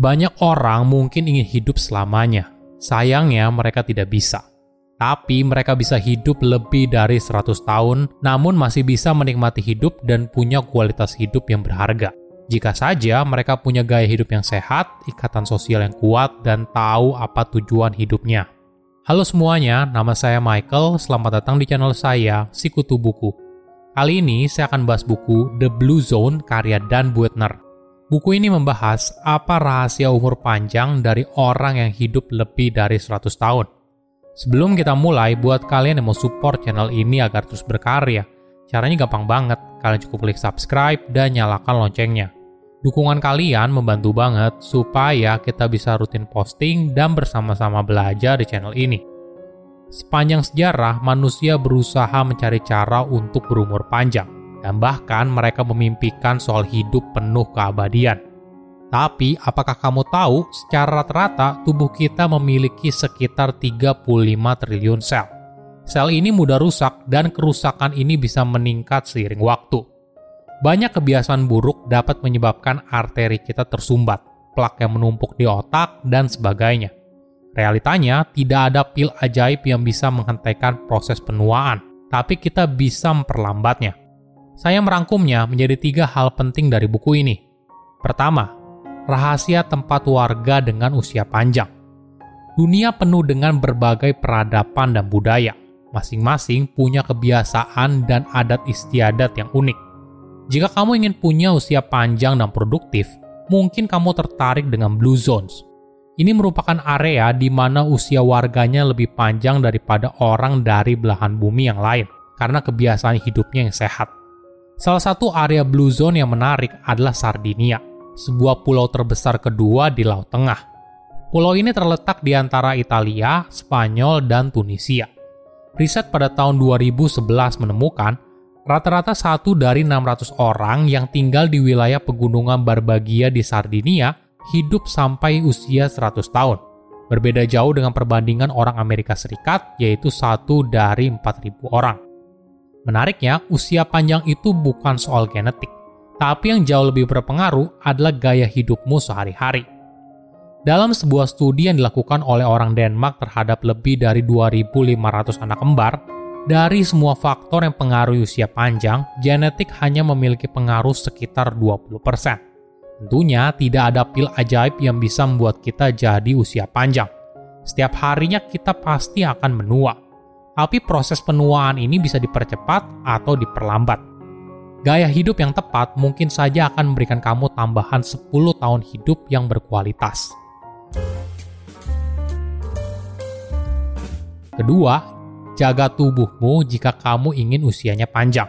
Banyak orang mungkin ingin hidup selamanya. Sayangnya mereka tidak bisa. Tapi mereka bisa hidup lebih dari 100 tahun, namun masih bisa menikmati hidup dan punya kualitas hidup yang berharga. Jika saja mereka punya gaya hidup yang sehat, ikatan sosial yang kuat, dan tahu apa tujuan hidupnya. Halo semuanya, nama saya Michael. Selamat datang di channel saya, Sikutu Buku. Kali ini saya akan bahas buku The Blue Zone karya Dan Buettner. Buku ini membahas apa rahasia umur panjang dari orang yang hidup lebih dari 100 tahun. Sebelum kita mulai, buat kalian yang mau support channel ini agar terus berkarya, caranya gampang banget. Kalian cukup klik subscribe dan nyalakan loncengnya. Dukungan kalian membantu banget supaya kita bisa rutin posting dan bersama-sama belajar di channel ini. Sepanjang sejarah, manusia berusaha mencari cara untuk berumur panjang dan bahkan mereka memimpikan soal hidup penuh keabadian. Tapi, apakah kamu tahu secara rata-rata tubuh kita memiliki sekitar 35 triliun sel? Sel ini mudah rusak dan kerusakan ini bisa meningkat seiring waktu. Banyak kebiasaan buruk dapat menyebabkan arteri kita tersumbat, plak yang menumpuk di otak, dan sebagainya. Realitanya, tidak ada pil ajaib yang bisa menghentikan proses penuaan, tapi kita bisa memperlambatnya. Saya merangkumnya menjadi tiga hal penting dari buku ini. Pertama, rahasia tempat warga dengan usia panjang. Dunia penuh dengan berbagai peradaban dan budaya. Masing-masing punya kebiasaan dan adat istiadat yang unik. Jika kamu ingin punya usia panjang dan produktif, mungkin kamu tertarik dengan Blue Zones. Ini merupakan area di mana usia warganya lebih panjang daripada orang dari belahan bumi yang lain karena kebiasaan hidupnya yang sehat. Salah satu area blue zone yang menarik adalah Sardinia, sebuah pulau terbesar kedua di Laut Tengah. Pulau ini terletak di antara Italia, Spanyol, dan Tunisia. Riset pada tahun 2011 menemukan rata-rata satu dari 600 orang yang tinggal di wilayah pegunungan Barbagia di Sardinia hidup sampai usia 100 tahun. Berbeda jauh dengan perbandingan orang Amerika Serikat, yaitu satu dari 4.000 orang. Menariknya, usia panjang itu bukan soal genetik, tapi yang jauh lebih berpengaruh adalah gaya hidupmu sehari-hari. Dalam sebuah studi yang dilakukan oleh orang Denmark terhadap lebih dari 2.500 anak kembar, dari semua faktor yang pengaruh usia panjang, genetik hanya memiliki pengaruh sekitar 20%. Tentunya tidak ada pil ajaib yang bisa membuat kita jadi usia panjang. Setiap harinya kita pasti akan menua tapi proses penuaan ini bisa dipercepat atau diperlambat. Gaya hidup yang tepat mungkin saja akan memberikan kamu tambahan 10 tahun hidup yang berkualitas. Kedua, jaga tubuhmu jika kamu ingin usianya panjang.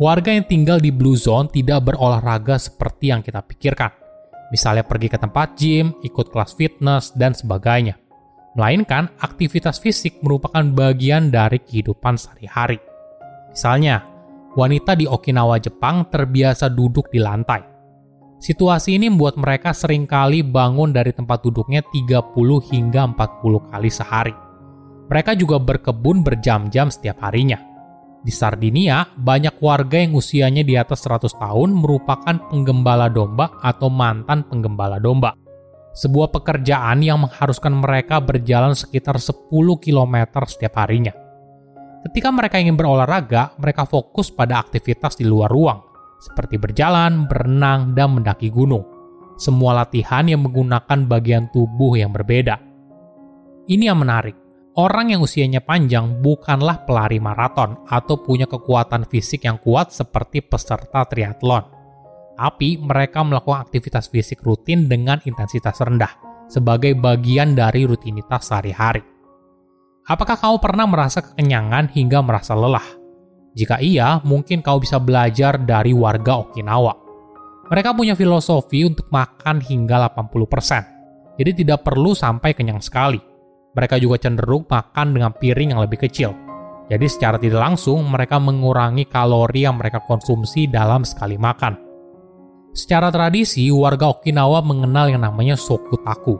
Warga yang tinggal di Blue Zone tidak berolahraga seperti yang kita pikirkan. Misalnya pergi ke tempat gym, ikut kelas fitness, dan sebagainya melainkan aktivitas fisik merupakan bagian dari kehidupan sehari-hari. Misalnya, wanita di Okinawa, Jepang terbiasa duduk di lantai. Situasi ini membuat mereka sering kali bangun dari tempat duduknya 30 hingga 40 kali sehari. Mereka juga berkebun berjam-jam setiap harinya. Di Sardinia, banyak warga yang usianya di atas 100 tahun merupakan penggembala domba atau mantan penggembala domba sebuah pekerjaan yang mengharuskan mereka berjalan sekitar 10 km setiap harinya. Ketika mereka ingin berolahraga, mereka fokus pada aktivitas di luar ruang, seperti berjalan, berenang, dan mendaki gunung. Semua latihan yang menggunakan bagian tubuh yang berbeda. Ini yang menarik. Orang yang usianya panjang bukanlah pelari maraton atau punya kekuatan fisik yang kuat seperti peserta triathlon. Tapi mereka melakukan aktivitas fisik rutin dengan intensitas rendah sebagai bagian dari rutinitas sehari-hari. Apakah kau pernah merasa kekenyangan hingga merasa lelah? Jika iya, mungkin kau bisa belajar dari warga Okinawa. Mereka punya filosofi untuk makan hingga 80%. Jadi tidak perlu sampai kenyang sekali mereka juga cenderung makan dengan piring yang lebih kecil. Jadi secara tidak langsung mereka mengurangi kalori yang mereka konsumsi dalam sekali makan. Secara tradisi, warga Okinawa mengenal yang namanya sokutaku.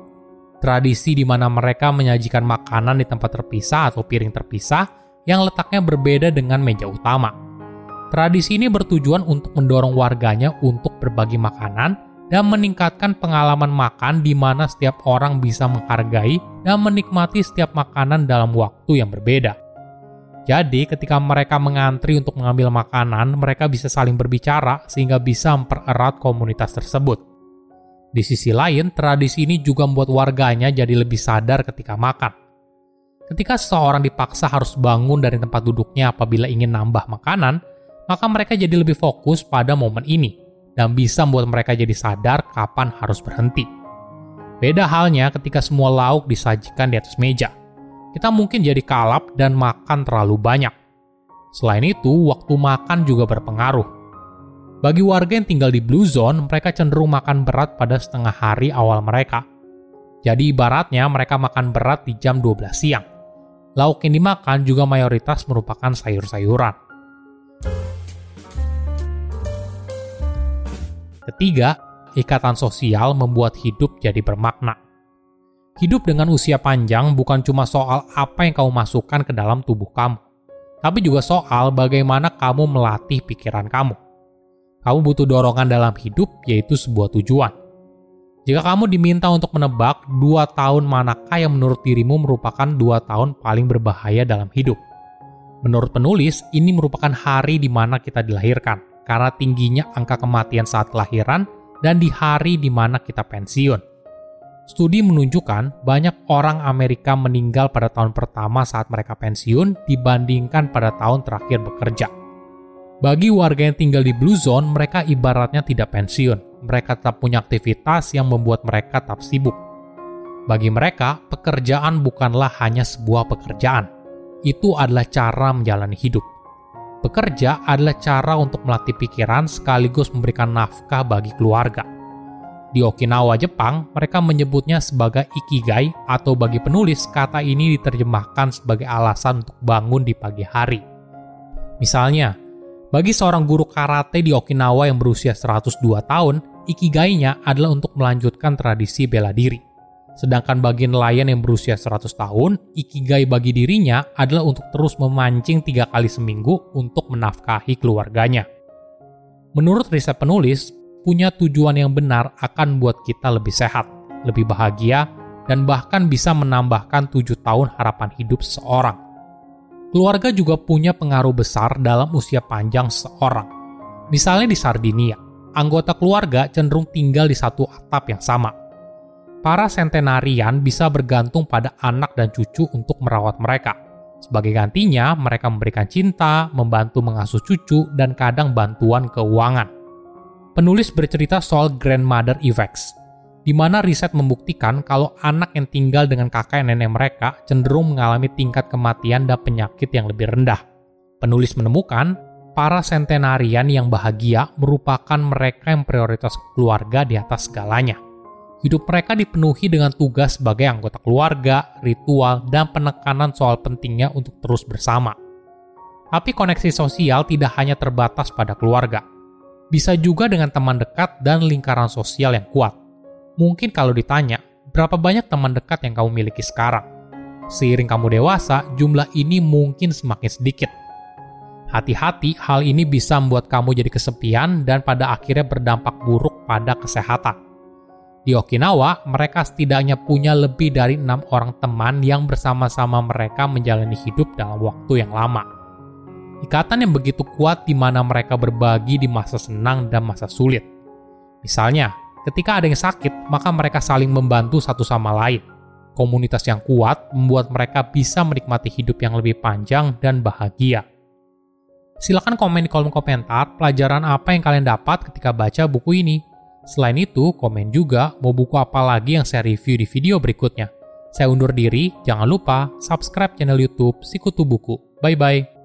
Tradisi di mana mereka menyajikan makanan di tempat terpisah atau piring terpisah yang letaknya berbeda dengan meja utama. Tradisi ini bertujuan untuk mendorong warganya untuk berbagi makanan dan meningkatkan pengalaman makan di mana setiap orang bisa menghargai dan menikmati setiap makanan dalam waktu yang berbeda. Jadi, ketika mereka mengantri untuk mengambil makanan, mereka bisa saling berbicara sehingga bisa mempererat komunitas tersebut. Di sisi lain, tradisi ini juga membuat warganya jadi lebih sadar ketika makan. Ketika seseorang dipaksa harus bangun dari tempat duduknya apabila ingin nambah makanan, maka mereka jadi lebih fokus pada momen ini dan bisa membuat mereka jadi sadar kapan harus berhenti. Beda halnya ketika semua lauk disajikan di atas meja. Kita mungkin jadi kalap dan makan terlalu banyak. Selain itu, waktu makan juga berpengaruh. Bagi warga yang tinggal di Blue Zone, mereka cenderung makan berat pada setengah hari awal mereka. Jadi ibaratnya mereka makan berat di jam 12 siang. Lauk yang dimakan juga mayoritas merupakan sayur-sayuran. Ketiga, ikatan sosial membuat hidup jadi bermakna. Hidup dengan usia panjang bukan cuma soal apa yang kamu masukkan ke dalam tubuh kamu, tapi juga soal bagaimana kamu melatih pikiran kamu. Kamu butuh dorongan dalam hidup, yaitu sebuah tujuan. Jika kamu diminta untuk menebak dua tahun manakah yang menurut dirimu merupakan dua tahun paling berbahaya dalam hidup. Menurut penulis, ini merupakan hari di mana kita dilahirkan karena tingginya angka kematian saat kelahiran dan di hari di mana kita pensiun. Studi menunjukkan banyak orang Amerika meninggal pada tahun pertama saat mereka pensiun dibandingkan pada tahun terakhir bekerja. Bagi warga yang tinggal di Blue Zone, mereka ibaratnya tidak pensiun. Mereka tetap punya aktivitas yang membuat mereka tetap sibuk. Bagi mereka, pekerjaan bukanlah hanya sebuah pekerjaan. Itu adalah cara menjalani hidup. Bekerja adalah cara untuk melatih pikiran sekaligus memberikan nafkah bagi keluarga. Di Okinawa, Jepang, mereka menyebutnya sebagai ikigai atau bagi penulis kata ini diterjemahkan sebagai alasan untuk bangun di pagi hari. Misalnya, bagi seorang guru karate di Okinawa yang berusia 102 tahun, ikigainya adalah untuk melanjutkan tradisi bela diri. Sedangkan bagi nelayan yang berusia 100 tahun, ikigai bagi dirinya adalah untuk terus memancing tiga kali seminggu untuk menafkahi keluarganya. Menurut riset penulis, punya tujuan yang benar akan membuat kita lebih sehat, lebih bahagia, dan bahkan bisa menambahkan tujuh tahun harapan hidup seseorang. Keluarga juga punya pengaruh besar dalam usia panjang seseorang. Misalnya di Sardinia, anggota keluarga cenderung tinggal di satu atap yang sama, para sentenarian bisa bergantung pada anak dan cucu untuk merawat mereka. Sebagai gantinya, mereka memberikan cinta, membantu mengasuh cucu, dan kadang bantuan keuangan. Penulis bercerita soal grandmother effects, di mana riset membuktikan kalau anak yang tinggal dengan kakek nenek mereka cenderung mengalami tingkat kematian dan penyakit yang lebih rendah. Penulis menemukan para sentenarian yang bahagia merupakan mereka yang prioritas keluarga di atas segalanya hidup mereka dipenuhi dengan tugas sebagai anggota keluarga, ritual, dan penekanan soal pentingnya untuk terus bersama. Tapi koneksi sosial tidak hanya terbatas pada keluarga. Bisa juga dengan teman dekat dan lingkaran sosial yang kuat. Mungkin kalau ditanya, berapa banyak teman dekat yang kamu miliki sekarang? Seiring kamu dewasa, jumlah ini mungkin semakin sedikit. Hati-hati, hal ini bisa membuat kamu jadi kesepian dan pada akhirnya berdampak buruk pada kesehatan. Di Okinawa, mereka setidaknya punya lebih dari enam orang teman yang bersama-sama mereka menjalani hidup dalam waktu yang lama. Ikatan yang begitu kuat di mana mereka berbagi di masa senang dan masa sulit. Misalnya, ketika ada yang sakit, maka mereka saling membantu satu sama lain. Komunitas yang kuat membuat mereka bisa menikmati hidup yang lebih panjang dan bahagia. Silahkan komen di kolom komentar pelajaran apa yang kalian dapat ketika baca buku ini. Selain itu, komen juga mau buku apa lagi yang saya review di video berikutnya. Saya undur diri, jangan lupa subscribe channel YouTube Sikutu Buku. Bye-bye.